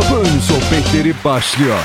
Kapı Önü Sohbetleri başlıyor.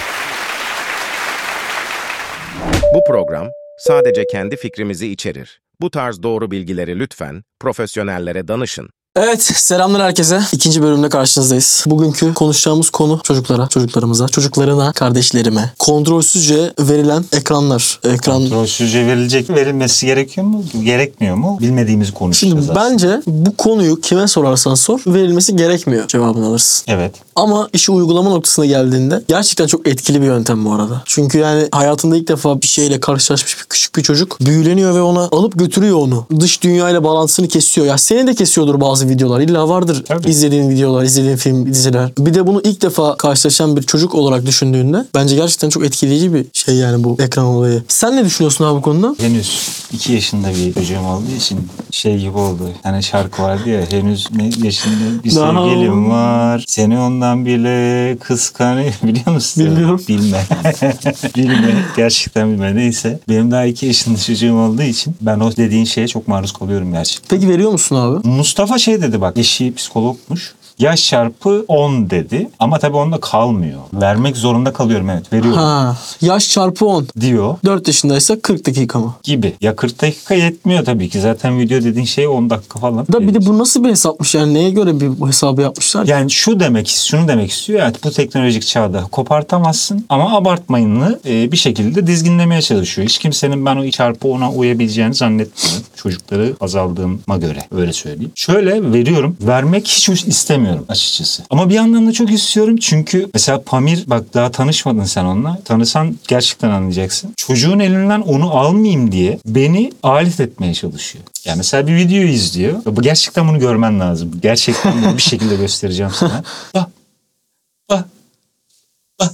Bu program sadece kendi fikrimizi içerir. Bu tarz doğru bilgileri lütfen profesyonellere danışın. Evet, selamlar herkese. İkinci bölümde karşınızdayız. Bugünkü konuşacağımız konu çocuklara, çocuklarımıza, çocuklarına, kardeşlerime kontrolsüzce verilen ekranlar. Ekran Kontrolsüzce verilecek verilmesi gerekiyor mu? Gerekmiyor mu? Bilmediğimizi konuşacağız Şimdi aslında. bence bu konuyu kime sorarsan sor verilmesi gerekmiyor cevabını alırsın. Evet. Ama işi uygulama noktasına geldiğinde gerçekten çok etkili bir yöntem bu arada. Çünkü yani hayatında ilk defa bir şeyle karşılaşmış bir küçük bir çocuk büyüleniyor ve ona alıp götürüyor onu. Dış dünyayla bağlantısını kesiyor. Ya seni de kesiyordur bazı videolar. İlla vardır Tabii. izlediğin videolar, izlediğin film, diziler. Bir de bunu ilk defa karşılaşan bir çocuk olarak düşündüğünde bence gerçekten çok etkileyici bir şey yani bu ekran olayı. Sen ne düşünüyorsun abi bu konuda? Henüz 2 yaşında bir çocuğum olduğu için şey gibi oldu. Hani şarkı vardı ya henüz ne yaşında bir sevgilim var. Seni ondan bile kıskanıyor biliyor musun? Bilmiyorum. Bilme. bilme. Gerçekten bilme. Neyse. Benim daha 2 yaşında çocuğum olduğu için ben o dediğin şeye çok maruz kalıyorum gerçekten. Peki veriyor musun abi? Mustafa şey dedi bak eşi psikologmuş. Yaş çarpı 10 dedi ama tabii onda kalmıyor. Vermek zorunda kalıyorum evet veriyorum Ha, yaş çarpı 10. diyor 4 yaşındaysa 40 dakika mı? gibi. Ya 40 dakika yetmiyor tabii ki zaten video dediğin şey 10 dakika falan. Da bir de bu nasıl bir hesapmış yani neye göre bir hesabı yapmışlar? Yani şu demek, şunu demek istiyor ya bu teknolojik çağda kopartamazsın ama abartmayınlı e, bir şekilde dizginlemeye çalışıyor. Hiç kimsenin ben o çarpı ona uyabileceğini zannetmiyorum. Çocukları azaldığıma göre öyle söyleyeyim. Şöyle veriyorum. Vermek hiç istemiyorum açıkçası. Ama bir yandan da çok istiyorum çünkü mesela Pamir bak daha tanışmadın sen onunla. Tanısan gerçekten anlayacaksın. Çocuğun elinden onu almayayım diye beni alet etmeye çalışıyor. Yani mesela bir video izliyor. Bu gerçekten bunu görmen lazım. Gerçekten bunu bir şekilde göstereceğim sana. Bak. Bak.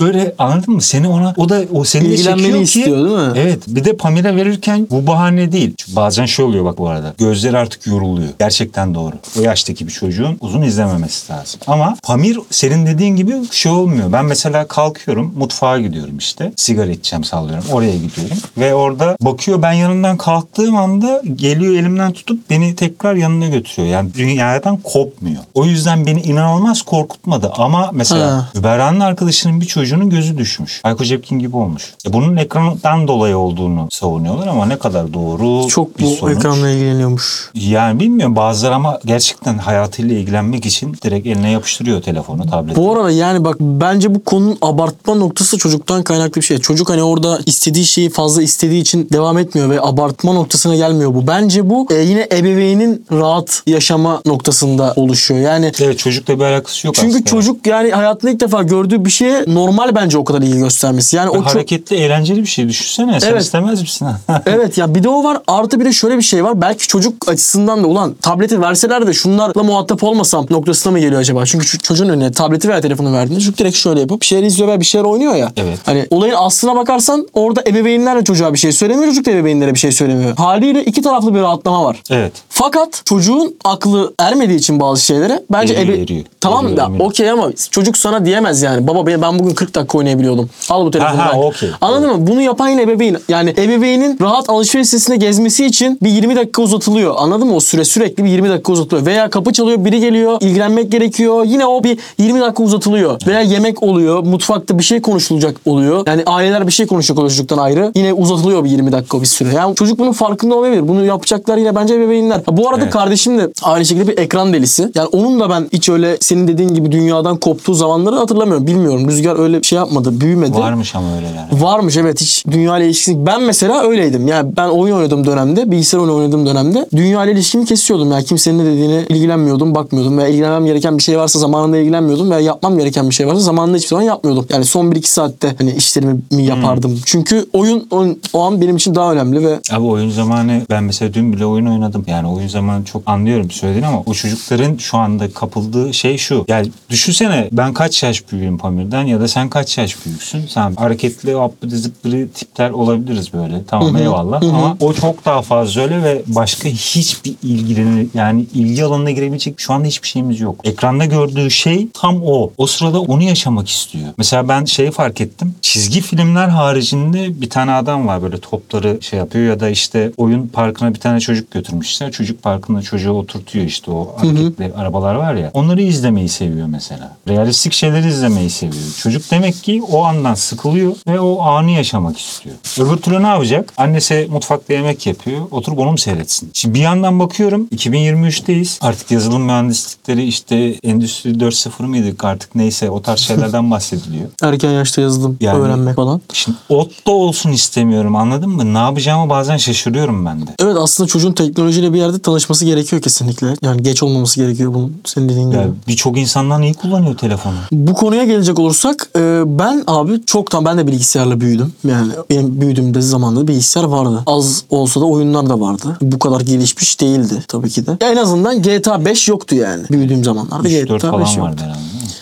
Böyle anladın mı? Seni ona o da o seni de İlgilenmeni çekiyor ki. istiyor değil mi? Evet. Bir de Pamir'e verirken bu bahane değil. Çünkü bazen şey oluyor bak bu arada. Gözleri artık yoruluyor. Gerçekten doğru. O yaştaki bir çocuğun uzun izlememesi lazım. Ama Pamir senin dediğin gibi şey olmuyor. Ben mesela kalkıyorum mutfağa gidiyorum işte. Sigara içeceğim sallıyorum. Oraya gidiyorum. Ve orada bakıyor ben yanından kalktığım anda geliyor elimden tutup beni tekrar yanına götürüyor. Yani dünyadan kopmuyor. O yüzden beni inanılmaz korkutmadı. Ama mesela Ha. Müberra'nın arkadaşının bir çocuğunun gözü düşmüş. Hayko Cepkin gibi olmuş. E bunun ekrandan dolayı olduğunu savunuyorlar ama ne kadar doğru Çok bir bu sonuç. ekranla ilgileniyormuş. Yani bilmiyorum bazıları ama gerçekten hayatıyla ilgilenmek için direkt eline yapıştırıyor telefonu, tableti. Bu arada yani bak bence bu konunun abartma noktası çocuktan kaynaklı bir şey. Çocuk hani orada istediği şeyi fazla istediği için devam etmiyor ve abartma noktasına gelmiyor bu. Bence bu e, yine ebeveynin rahat yaşama noktasında oluşuyor. Yani Evet çocukla bir alakası yok çünkü aslında. çocuk yani hayatında ilk defa gördüğü bir şeye normal bence o kadar ilgi göstermesi. Yani o çok Hareketli, eğlenceli bir şey düşünsene. Sen Evet. istemez misin? Evet ya bir de o var artı bir de şöyle bir şey var. Belki çocuk açısından da ulan tableti verseler de şunlarla muhatap olmasam noktasına mı geliyor acaba? Çünkü çocuğun önüne tableti veya telefonu verdiğinde çocuk direkt şöyle yapıp bir şeyler izliyor veya bir şeyler oynuyor ya. Evet. Hani olayın aslına bakarsan orada ebeveynler de çocuğa bir şey söylemiyor. Çocuk da ebeveynlere bir şey söylemiyor. Haliyle iki taraflı bir rahatlama var. evet. Fakat çocuğun aklı ermediği için bazı şeylere bence ebe... eriyor. Tamam da okey ama çocuk sana diyemez yani. Baba ben ben bugün 40 dakika oynayabiliyordum. Al bu telefonu. Ha, ha, ver. okey. Anladın mı? Bunu yapan yine ebeveyn. Yani ebeveynin rahat alışveriş sitesinde gezmesi için bir 20 dakika uzatılıyor. Anladın mı? O süre sürekli bir 20 dakika uzatılıyor. Veya kapı çalıyor biri geliyor ilgilenmek gerekiyor. Yine o bir 20 dakika uzatılıyor. Veya yemek oluyor. Mutfakta bir şey konuşulacak oluyor. Yani aileler bir şey konuşacak oluyor çocuktan ayrı. Yine uzatılıyor bir 20 dakika bir süre. Yani çocuk bunun farkında olmayabilir. Bunu yapacaklar yine bence ebeveynler. Ha, Bu arada Evet. kardeşim de aynı şekilde bir ekran delisi. Yani onun da ben hiç öyle senin dediğin gibi dünyadan koptuğu zamanları hatırlamıyorum. Bilmiyorum. Rüzgar öyle bir şey yapmadı. Büyümedi. Varmış ama öyle yani. Varmış evet hiç dünya ile ilişkisi. Ben mesela öyleydim. Yani ben oyun oynadığım dönemde, bilgisayar oyunu oynadığım dönemde dünya ile ilişkimi kesiyordum. Yani kimsenin ne dediğine ilgilenmiyordum, bakmıyordum. Veya ilgilenmem gereken bir şey varsa zamanında ilgilenmiyordum. Veya yapmam gereken bir şey varsa zamanında hiçbir zaman yapmıyordum. Yani son 1-2 saatte hani işlerimi mi yapardım. Çünkü oyun o, o an benim için daha önemli ve Abi oyun zamanı ben mesela dün bile oyun oynadım. Yani oyun zamanı çok anlıyorum söylediğin ama o çocukların şu anda kapıldığı şey şu. Yani düşünsene ben kaç yaş büyüğüm Pamir'den ya da sen Benden kaç yaş büyüksün? Sen hareketli, haplı zıppırı tipler olabiliriz böyle. Tamam eyvallah. Ama o çok daha fazla öyle ve başka hiçbir ilgileni yani ilgi alanına girebilecek şu anda hiçbir şeyimiz yok. Ekranda gördüğü şey tam o. O sırada onu yaşamak istiyor. Mesela ben şeyi fark ettim. Çizgi filmler haricinde bir tane adam var böyle topları şey yapıyor ya da işte oyun parkına bir tane çocuk götürmüşler. Çocuk parkında çocuğu oturtuyor işte o hareketli arabalar var ya. Onları izlemeyi seviyor mesela. Realistik şeyleri izlemeyi seviyor. Çocuk demek ki o andan sıkılıyor ve o anı yaşamak istiyor. Öbür türlü ne yapacak? Annesi mutfakta yemek yapıyor. Oturup onu mu seyretsin? Şimdi bir yandan bakıyorum 2023'teyiz. Artık yazılım mühendislikleri işte Endüstri 4.0 mıydık artık neyse o tarz şeylerden bahsediliyor. Erken yaşta yazılım Yani- öğrenmek falan. Şimdi ot da olsun istemiyorum anladın mı? Ne yapacağımı bazen şaşırıyorum ben de. Evet aslında çocuğun teknolojiyle bir yerde tanışması gerekiyor kesinlikle. Yani geç olmaması gerekiyor bunun senin dediğin gibi. Ya birçok insandan iyi kullanıyor telefonu. Bu konuya gelecek olursak e, ben abi çoktan ben de bilgisayarla büyüdüm. Yani benim büyüdüğümde zamanında bilgisayar vardı. Az olsa da oyunlar da vardı. Bu kadar gelişmiş değildi tabii ki de. Ya en azından GTA 5 yoktu yani. Büyüdüğüm zamanlarda 3-4 GTA 5 falan yoktu. vardı herhalde.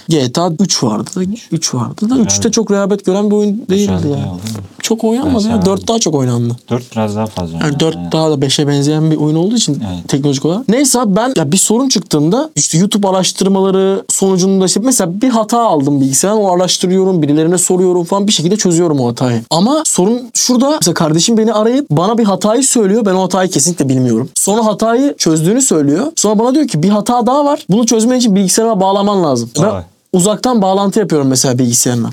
GTA 3 vardı. 3 vardı da 3'te çok rağbet gören bir oyun değildi Güzel ya. değil? Çok oynanmadı ya. Mesela- 4 daha çok oynandı. 4 biraz daha fazla. Yani 4 Aynen. daha da 5'e benzeyen bir oyun olduğu için Evet. teknolojik olarak. Neyse abi ben ya bir sorun çıktığında işte YouTube araştırmaları sonucunda işte mesela bir hata aldım bilgisayardan o araştırıyorum birilerine soruyorum falan bir şekilde çözüyorum o hatayı. Ama sorun şurada mesela kardeşim beni arayıp bana bir hatayı söylüyor ben o hatayı kesinlikle bilmiyorum. Sonra hatayı çözdüğünü söylüyor. Sonra bana diyor ki bir hata daha var. Bunu çözmen için bilgisayara bağlaman lazım. Ben. Uzaktan bağlantı yapıyorum mesela bilgisayarına.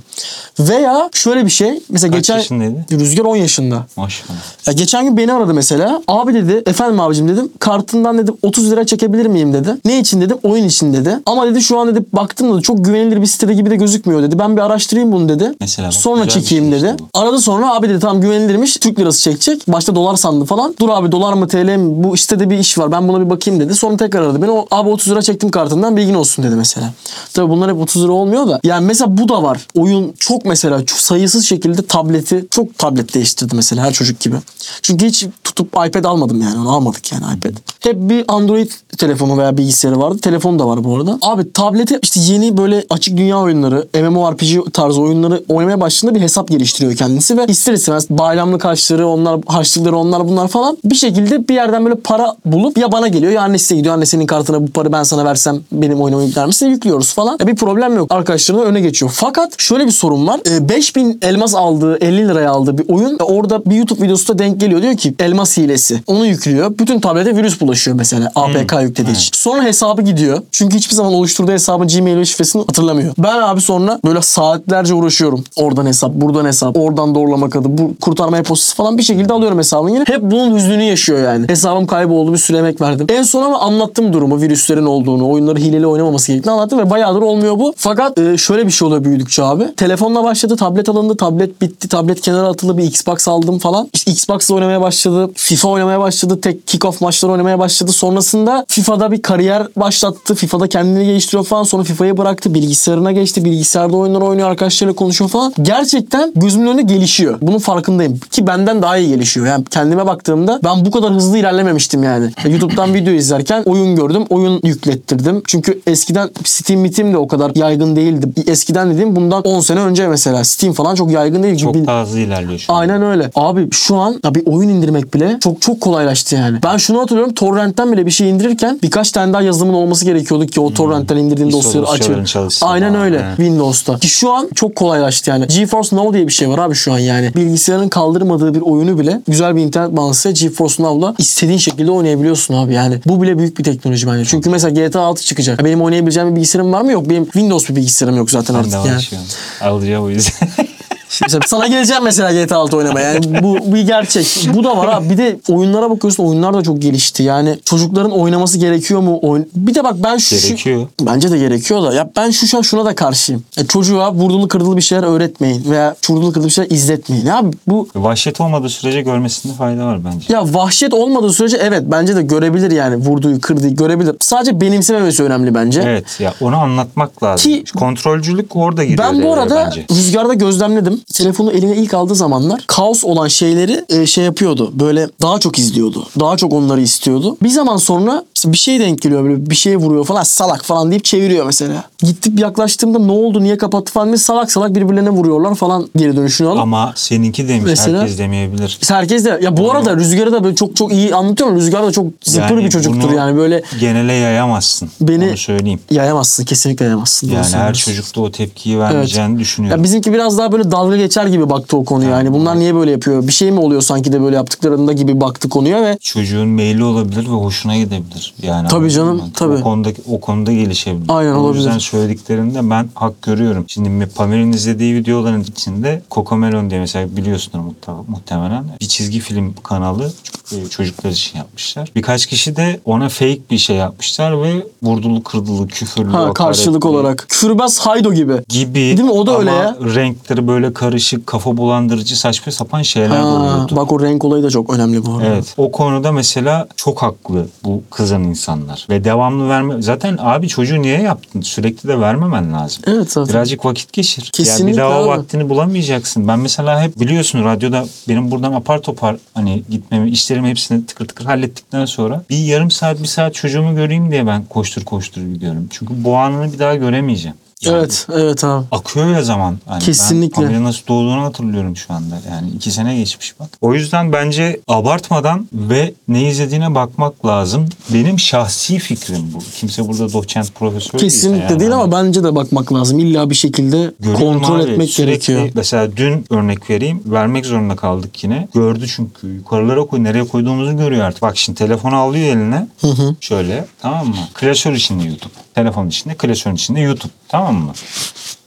Veya şöyle bir şey. Mesela Kaç geçen yaşındaydı? Rüzgar 10 yaşında. Maşallah. Ya geçen gün beni aradı mesela. Abi dedi efendim abicim dedim. Kartından dedim 30 lira çekebilir miyim dedi. Ne için dedim? Oyun için dedi. Ama dedi şu an dedi baktım da çok güvenilir bir sitede gibi de gözükmüyor dedi. Ben bir araştırayım bunu dedi. Mesela bak, sonra güzel bir çekeyim şey dedi. işte bu. Aradı sonra abi dedi tamam güvenilirmiş. Türk lirası çekecek. Başta dolar sandı falan. Dur abi dolar mı TL mi? Bu sitede bir iş var. Ben buna bir bakayım dedi. Sonra tekrar aradı beni. O, abi 30 lira çektim kartından bilgin olsun dedi mesela. Tabii bunlar hep 30 lira olmuyor da. Yani mesela bu da var. Oyun çok mesela çok sayısız şekilde tableti çok tablet değiştirdi mesela her çocuk gibi. Çünkü hiç tutup iPad almadım yani. Onu almadık yani iPad. Hep bir Android telefonu veya bilgisayarı vardı. Telefon da var bu arada. Abi tablete işte yeni böyle açık dünya oyunları, MMORPG tarzı oyunları oynamaya başladığında bir hesap geliştiriyor kendisi ve ister istemez bayramlık harçları, onlar harçlıkları onlar bunlar falan bir şekilde bir yerden böyle para bulup ya bana geliyor ya annesine gidiyor. Annesinin kartına bu parayı ben sana versem benim oyunuma yükler misin? Yüklüyoruz falan. Ya bir problem yok. Arkadaşlarına öne geçiyor. Fakat şöyle bir sorun var. Ee, 5000 elmas aldığı, 50 liraya aldığı bir oyun e, orada bir YouTube videosu da denk geliyor. Diyor ki elmas hilesi. Onu yüklüyor. Bütün tablete virüs bulaşıyor mesela. APK yüklediği için. Sonra hesabı gidiyor. Çünkü hiçbir zaman oluşturduğu hesabın Gmail ve şifresini hatırlamıyor. Ben abi sonra böyle saatlerce uğraşıyorum. Oradan hesap, buradan hesap, oradan doğrulamak adı, bu kurtarma e-postası falan bir şekilde alıyorum hesabını yine. Hep bunun hüznünü yaşıyor yani. Hesabım kayboldu bir süre emek verdim. En son ama anlattım durumu. Virüslerin olduğunu, oyunları hileli oynamaması gerektiğini anlattım ve bayağıdır olmuyor bu. Fakat e, şöyle bir şey oluyor büyüdükçe abi. Telefonla başladı, tablet alındı, tablet bitti, tablet kenara atıldı, bir Xbox aldım falan. İşte Xbox'la oynamaya başladı, FIFA oynamaya başladı, tek kick-off maçları oynamaya başladı. Sonrasında FIFA'da bir kariyer başlattı. FIFA'da kendini geliştiriyor falan. Sonra FIFA'yı bıraktı, bilgisayarına geçti. Bilgisayarda oyunlar oynuyor, arkadaşlarıyla konuşuyor falan. Gerçekten gözümün önünde gelişiyor. Bunun farkındayım. Ki benden daha iyi gelişiyor. Yani kendime baktığımda ben bu kadar hızlı ilerlememiştim yani. YouTube'dan video izlerken oyun gördüm, oyun yüklettirdim. Çünkü eskiden Steam mitim de o kadar yaygın değildi. Eskiden dediğim bundan 10 sene önce mesela Steam falan çok yaygın değil. Çok daha hızlı ilerliyor şu an. Aynen öyle. Abi şu an ya bir oyun indirmek bile çok çok kolaylaştı yani. Ben şunu hatırlıyorum. Torrent'ten bile bir şey indirirken birkaç tane daha yazılımın olması gerekiyordu ki o torrent'ten indirdiğin dosyaları çalışsın Aynen öyle. evet. Windows'ta. Ki şu an çok kolaylaştı yani. GeForce Now diye bir şey var abi şu an yani. Bilgisayarın kaldırmadığı bir oyunu bile güzel bir internet bağlantısı GeForce Now'la istediğin şekilde oynayabiliyorsun abi yani. Bu bile büyük bir teknoloji bence. Çünkü mesela GTA 6 çıkacak. Benim oynayabileceğim bir bilgisayarım var mı? Yok. Benim Windows bir bilgisayarım yok zaten Ben artık de yani. Alacağım o yüzden. Mesela sana geleceğim mesela GTA 6 oynamaya. Yani bu bir gerçek. Bu da var abi. Bir de oyunlara bakıyorsun. Oyunlar da çok gelişti. Yani çocukların oynaması gerekiyor mu? Oyun... Bir de bak ben şu... Gerekiyor. Bence de gerekiyor da. Ya ben şu şuna, şuna da karşıyım. Ya çocuğa vurdulu kırdılı bir şeyler öğretmeyin. Veya vurdulu kırdılı bir şeyler izletmeyin. Ya bu Vahşet olmadığı sürece görmesinde fayda var bence. ya vahşet olmadığı sürece evet bence de görebilir yani. Vurduğu kırdığı görebilir. Sadece benimsememesi önemli bence. Evet ya onu anlatmak lazım. Ki- Kontrolcülük orada giriyor Ben bu arada bence. rüzgarda gözlemledim. Telefonu eline ilk aldığı zamanlar kaos olan şeyleri e, şey yapıyordu. Böyle daha çok izliyordu. Daha çok onları istiyordu. Bir zaman sonra işte bir şey denk geliyor böyle bir şeye vuruyor falan salak falan deyip çeviriyor mesela. Gittik yaklaştığımda ne oldu niye kapattı falan diye salak salak birbirlerine vuruyorlar falan geri dönüşünü alıp. Ama seninki demiş Mesela- herkes demeyebilir. Herkes de ya bu arada Rüzgar'ı da böyle çok çok iyi anlatıyorum. Rüzgar da çok zıpır Yani bir çocuktur yani böyle Genele yayamazsın. Beni- Onu söyleyeyim. yayamazsın kesinlikle yayamazsın. Yani her çocukta o tepkiyi vermeyeceğini düşünüyorum. Ya bizimki biraz daha böyle dalga geçer gibi baktı o konuya. Yani bunlar niye böyle yapıyor? Bir şey mi oluyor sanki de böyle yaptıklarında gibi baktı konuya ve Çocuğun meyli olabilir ve hoşuna gidebilir. Yani Tabii canım, mı? tabii. O konuda o konuda gelişebilir. Aynen, o olabilir. yüzden söylediklerinde ben hak görüyorum. Şimdi Pamir'in izlediği videoların içinde Cocomelon diye mesela biliyorsunuz muhtemelen bir çizgi film kanalı e, çocuklar için yapmışlar. Birkaç kişi de ona fake bir şey yapmışlar ve vurdulu kırdılı küfürlü ha, karşılık olarak. Küfürbaz Haydo gibi. gibi Değil mi? O da öyle ya. renkleri böyle karışık kafa bulandırıcı saçma sapan şeyler Ha, oluyordu. bak o renk olayı da çok önemli bu arada. Evet. O konuda mesela çok haklı bu kızan insanlar. Ve devamlı verme... Zaten abi çocuğu niye yaptın? Sürekli de vermemen lazım. Evet zaten. Birazcık vakit geçir. yani Kesinlikle bir daha o vaktini bulamayacaksın. Ben mesela hep biliyorsun radyoda benim buradan apar topar hani gitmemi, işlerimi hepsini tıkır tıkır hallettikten sonra bir yarım saat bir saat çocuğumu göreyim diye ben koştur koştur gidiyorum. Çünkü bu anını bir daha göremeyeceğim. Yani Evet, evet abi. akıyor ya zaman. Hani Kesinlikle. Ben nasıl doğduğunu hatırlıyorum şu anda. Yani iki sene geçmiş bak. O yüzden bence abartmadan ve ne izlediğine bakmak lazım. Benim şahsi fikrim bu. Kimse burada doçent profesör değilse Kesinlikle yani. değil Hani ama bence de bakmak lazım. İlla bir şekilde görüyorum kontrol abi, etmek sürekli- gerekiyor. Mesela dün örnek vereyim. Vermek zorunda kaldık yine. Gördü çünkü. Yukarılara koy. Nereye koyduğumuzu görüyor artık. Bak şimdi telefonu alıyor eline. Hı hı. Şöyle tamam mı? Klasör içinde YouTube. Telefon içinde, klasörün içinde YouTube. Tamam mı?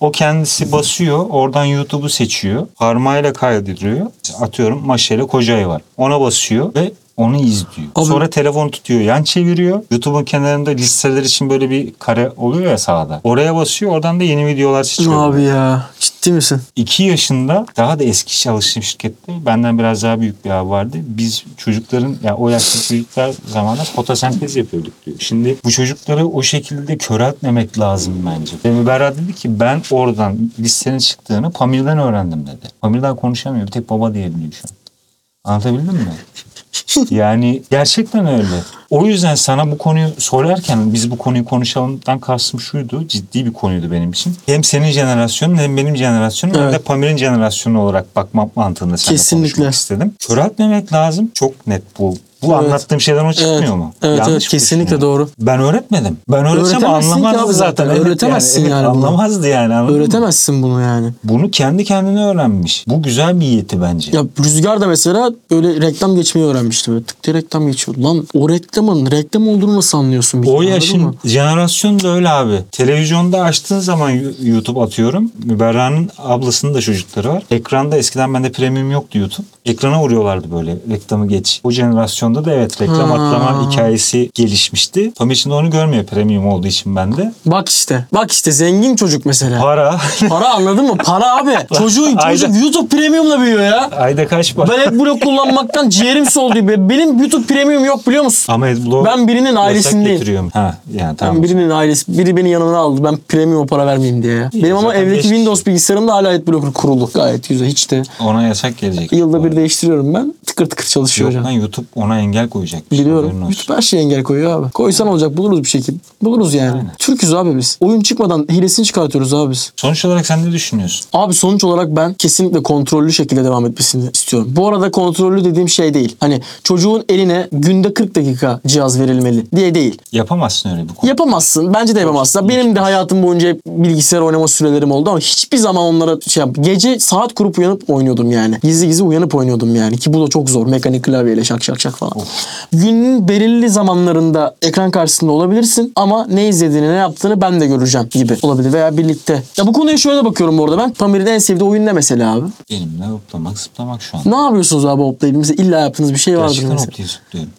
O kendisi basıyor. Oradan YouTube'u seçiyor. Parmağıyla kaydırıyor. Atıyorum Maşele Kocay var. Ona basıyor ve onu izliyor. Abi- Sonra telefonu tutuyor, yan çeviriyor. YouTube'un kenarında listeler için böyle bir kare oluyor ya sağda. Oraya basıyor. Oradan da yeni videolar seçiyor. Abi ya ciddi misin? 2 yaşında daha da eski çalıştığım şirkette benden biraz daha büyük bir abi vardı. Biz çocukların ya o yaşta çocuklar zamanında fotosentez yapıyorduk diyor. Şimdi bu çocukları o şekilde köreltmemek lazım bence. Ve Müberra dedi ki ben oradan listenin çıktığını Pamir'den öğrendim dedi. Pamir'den konuşamıyor. Bir tek baba diyebiliyor şu an. Anlatabildim mi? Yani gerçekten öyle. O yüzden sana bu konuyu sorarken biz bu konuyu konuşalımdan kastım şuydu. Ciddi bir konuydu benim için. Hem senin jenerasyonun hem benim jenerasyonum hem Evet. de Pamir'in jenerasyonu olarak bakma mantığında seninle Kesinlikle. konuşmak istedim. Köreltmemek lazım. Çok net bu. Bu Evet. anlattığım şeyden o çıkmıyor Evet. mu? Evet, Yanlış evet, kesinlikle doğru. Ben öğretmedim. Ben öğretsem Öğretemezsin anlamazdı zaten. Evet, Öğretemezsin evet, yani bunu. Anlamazdı yani. anladın mı? Öğretemezsin bunu yani. Bunu kendi kendine öğrenmiş. Bu güzel bir yeti bence. Ya Rüzgar da mesela böyle reklam geçmeyi öğrenmişti. Böyle tık diye reklam geçiyordu. Lan o reklamın reklam olduğunu nasıl anlıyorsun? bir O anladın yaşın mı? jenerasyon da öyle abi. Televizyonda açtığın zaman YouTube atıyorum. Müberra'nın ablasının da çocukları var. Ekranda eskiden bende premium yoktu YouTube. Ekrana vuruyorlardı böyle reklamı geç. O jenerasyonda da evet reklam Ha. atlama hikayesi gelişmişti. Tam içinde onu görmüyor premium olduğu için bende. Bak işte. Bak işte zengin çocuk mesela. Para. Para anladın mı? Para abi. Çocuğun çocuk YouTube Premium'la büyüyor ya. Ayda kaç para? Ben AdBlock kullanmaktan ciğerim soldu. be. Benim YouTube Premium yok biliyor musun? Ama AdBlock Ben birinin ailesindeyim. Ha yani tamam. Ben birinin ailesi, biri beni yanına aldı. Ben premium para vermeyeyim diye ya. Benim ama evdeki Windows kişi. bilgisayarımda hala AdBlocker kurulu. Gayet güzel. Hiç de Ona yasak gelecek. yılda bir değiştiriyorum ben. Tıkır tıkır çalışıyor Yok hocam. lan YouTube ona engel koyacak. Haberin Biliyorum. olsun. YouTube her şeye engel koyuyor abi. Koysan olacak buluruz bir şekilde. Buluruz yani. Türküz abi biz. Oyun çıkmadan hilesini çıkartıyoruz abi biz. Sonuç olarak sen ne düşünüyorsun? Abi sonuç olarak ben kesinlikle kontrollü şekilde devam etmesini istiyorum. Bu arada kontrollü dediğim şey değil. Hani çocuğun eline günde 40 dakika cihaz verilmeli diye değil. Yapamazsın öyle bir konu. Yapamazsın. Bence de yapamazsın. Benim de hayatım boyunca hep bilgisayar oynama sürelerim oldu ama hiçbir zaman onlara şey yap. Gece saat kurup uyanıp oynuyordum yani. Gizli gizli uyanıp oynuyordum yani. Ki bu da çok zor. Mekanik klavyeyle şak şak şak falan. Günün belirli zamanlarında ekran karşısında olabilirsin ama ne izlediğini ne yaptığını ben de göreceğim gibi olabilir veya birlikte. Ya bu konuya şöyle de bakıyorum bu arada ben. Pamir'in en sevdiği oyun ne mesela abi? Elimle hoplamak zıplamak şu an. Ne yapıyorsunuz abi hoplayıp? Mesela illa yaptığınız bir şey vardır Gerçekten mesela. hoplayıp zıplıyorum.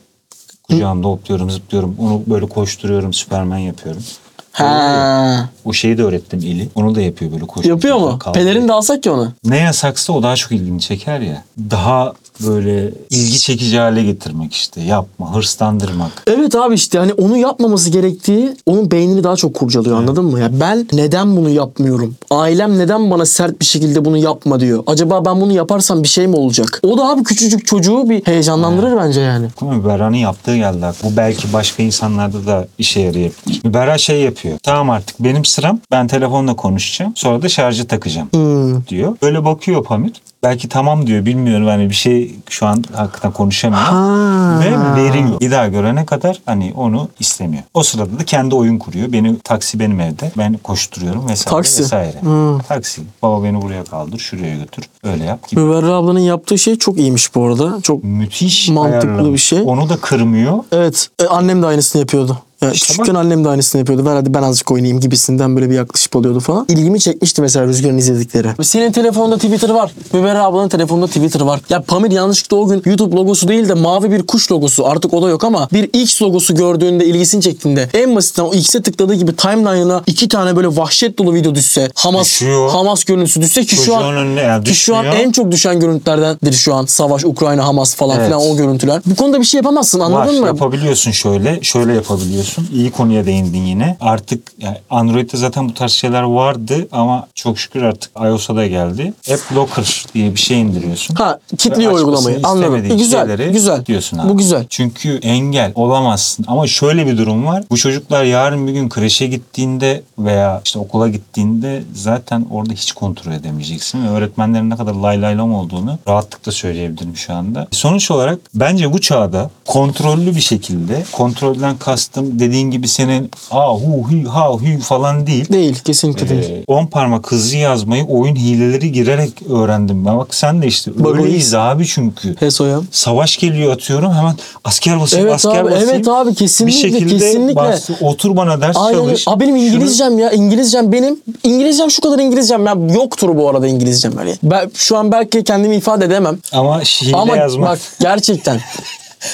Kucağımda hopluyorum zıplıyorum. Onu böyle koşturuyorum Süpermen yapıyorum. Ha. O şeyi de öğrettim eli. Onu da yapıyor böyle koşuyor. Yapıyor mu? Pelerin de alsak ya ona. Ne yasaksa o daha çok ilgini çeker ya. Daha böyle ilgi çekici hale getirmek işte. Yapma, hırslandırmak. Evet abi işte hani onu yapmaması gerektiği onun beynini daha çok kurcalıyor anladın mı? Ya ben neden bunu yapmıyorum? Ailem neden bana sert bir şekilde bunu yapma diyor. Acaba ben bunu yaparsam bir şey mi olacak? O da abi küçücük çocuğu bir heyecanlandırır bence yani. Ama Müberra'nın yaptığı geldi. Bu belki başka insanlarda da işe yarayabilir. Müberra şey yapıyor. Tamam artık benim sıram. Ben telefonla konuşacağım. Sonra da şarjı takacağım Hmm. diyor. Böyle bakıyor Pamir. Belki tamam diyor bilmiyorum hani bir şey şu an hakikaten konuşamıyor. Ha. Ve veriyor. Bir daha görene kadar hani onu istemiyor. O sırada da kendi oyun kuruyor. Beni taksi benim evde. Ben koşturuyorum vesaire Taksi. vesaire. Hmm. Taksi. Baba beni buraya kaldır, şuraya götür. Öyle yap gibi. Müberra ablanın yaptığı şey çok iyiymiş bu arada. Çok Müthiş Mantıklı ayarlamış. bir şey. Onu da kırmıyor. Evet. e, annem de aynısını yapıyordu. Yani İşte küçükken bak. annem de aynısını yapıyordu. Ver hadi ben azıcık oynayayım gibisinden böyle bir yaklaşıp oluyordu falan. İlgimi çekmişti mesela Rüzgar'ın izledikleri. Senin telefonda Twitter var. Müberra ablanın telefonunda Twitter var. Ya Pamir yanlışlıkla o gün YouTube logosu değil de mavi bir kuş logosu. Artık o da yok ama bir X logosu gördüğünde ilgisini çektiğinde en basitten o X'e tıkladığı gibi timeline'ına iki tane böyle vahşet dolu video düşse. Hamas, Düşüyor. Hamas görüntüsü düşse ki şu Çocuğun an önüne yani ki şu an en çok düşen görüntülerdendir şu an. Savaş, Ukrayna, Hamas falan Evet. filan o görüntüler. Bu konuda bir şey yapamazsın anladın Var, mı? yapabiliyorsun şöyle. Şöyle yapabiliyorsun. İyi konuya değindin yine. Artık yani Android'de zaten bu tarz şeyler vardı ama çok şükür artık iOS'a da geldi. App Locker diye bir şey indiriyorsun. Ha kitliyor uygulamayı. Anladım. güzel. Güzel. diyorsun abi. Bu güzel. Çünkü engel olamazsın. Ama şöyle bir durum var. Bu çocuklar yarın bir gün kreşe gittiğinde veya işte okula gittiğinde zaten orada hiç kontrol edemeyeceksin. Ve öğretmenlerin ne kadar lay lay lam olduğunu rahatlıkla söyleyebilirim şu anda. Sonuç olarak bence bu çağda kontrollü bir şekilde kontrolden kastım dediğin gibi senin a hu hi ha hu falan değil. Değil. Kesinlikle değil. Ee, 10 parmak hızlı yazmayı oyun hileleri girerek öğrendim. Ben bak sen de işte Bak, öyleyiz abi çünkü. Heso'ya. Savaş geliyor atıyorum hemen asker basayım Evet asker abi, basayım. evet abi, kesinlikle, Bir şekilde kesinlikle. bas, otur bana ders Aynen. öyle. çalış. Abi benim Şunu- İngilizcem ya. İngilizcem benim. İngilizcem şu kadar İngilizcem ya. Yoktur bu arada İngilizcem hani. Ben şu an belki kendimi ifade edemem. Ama hile Ama yazmak. bak gerçekten.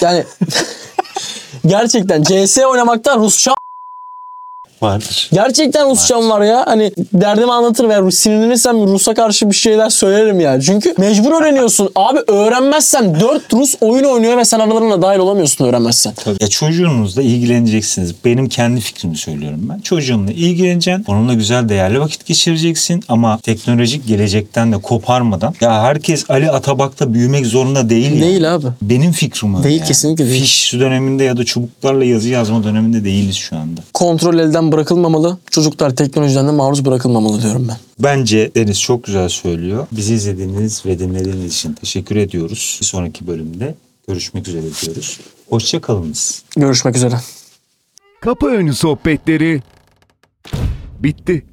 yani gerçekten CS oynamaktan Rusça vardır. Gerçekten Rusçam var ya. Hani derdimi anlatır ve sinirlenirsem Rus'a karşı bir şeyler söylerim ya. Çünkü mecbur öğreniyorsun. Abi öğrenmezsen 4 Rus oyun oynuyor ve sen aralarına dahil olamıyorsun öğrenmezsen. Tabii. Ya çocuğunuzla ilgileneceksiniz. Benim kendi fikrimi söylüyorum ben. Çocuğunla ilgileneceksin. Onunla güzel değerli vakit geçireceksin. Ama teknolojik gelecekten de koparmadan. Ya herkes Ali Atabak'ta büyümek zorunda değil. yani. Değil abi. Benim fikrim öyle Değil, yani. kesinlikle değil. Fiş döneminde ya da çubuklarla yazı yazma döneminde değiliz şu anda. Kontrol elden bırakılmamalı. Çocuklar teknolojiden de maruz bırakılmamalı diyorum ben. Bence Deniz çok güzel söylüyor. Bizi izlediğiniz ve dinlediğiniz için teşekkür ediyoruz. Bir sonraki bölümde görüşmek üzere diyoruz. Hoşçakalınız. Görüşmek üzere. Kapı önü sohbetleri bitti.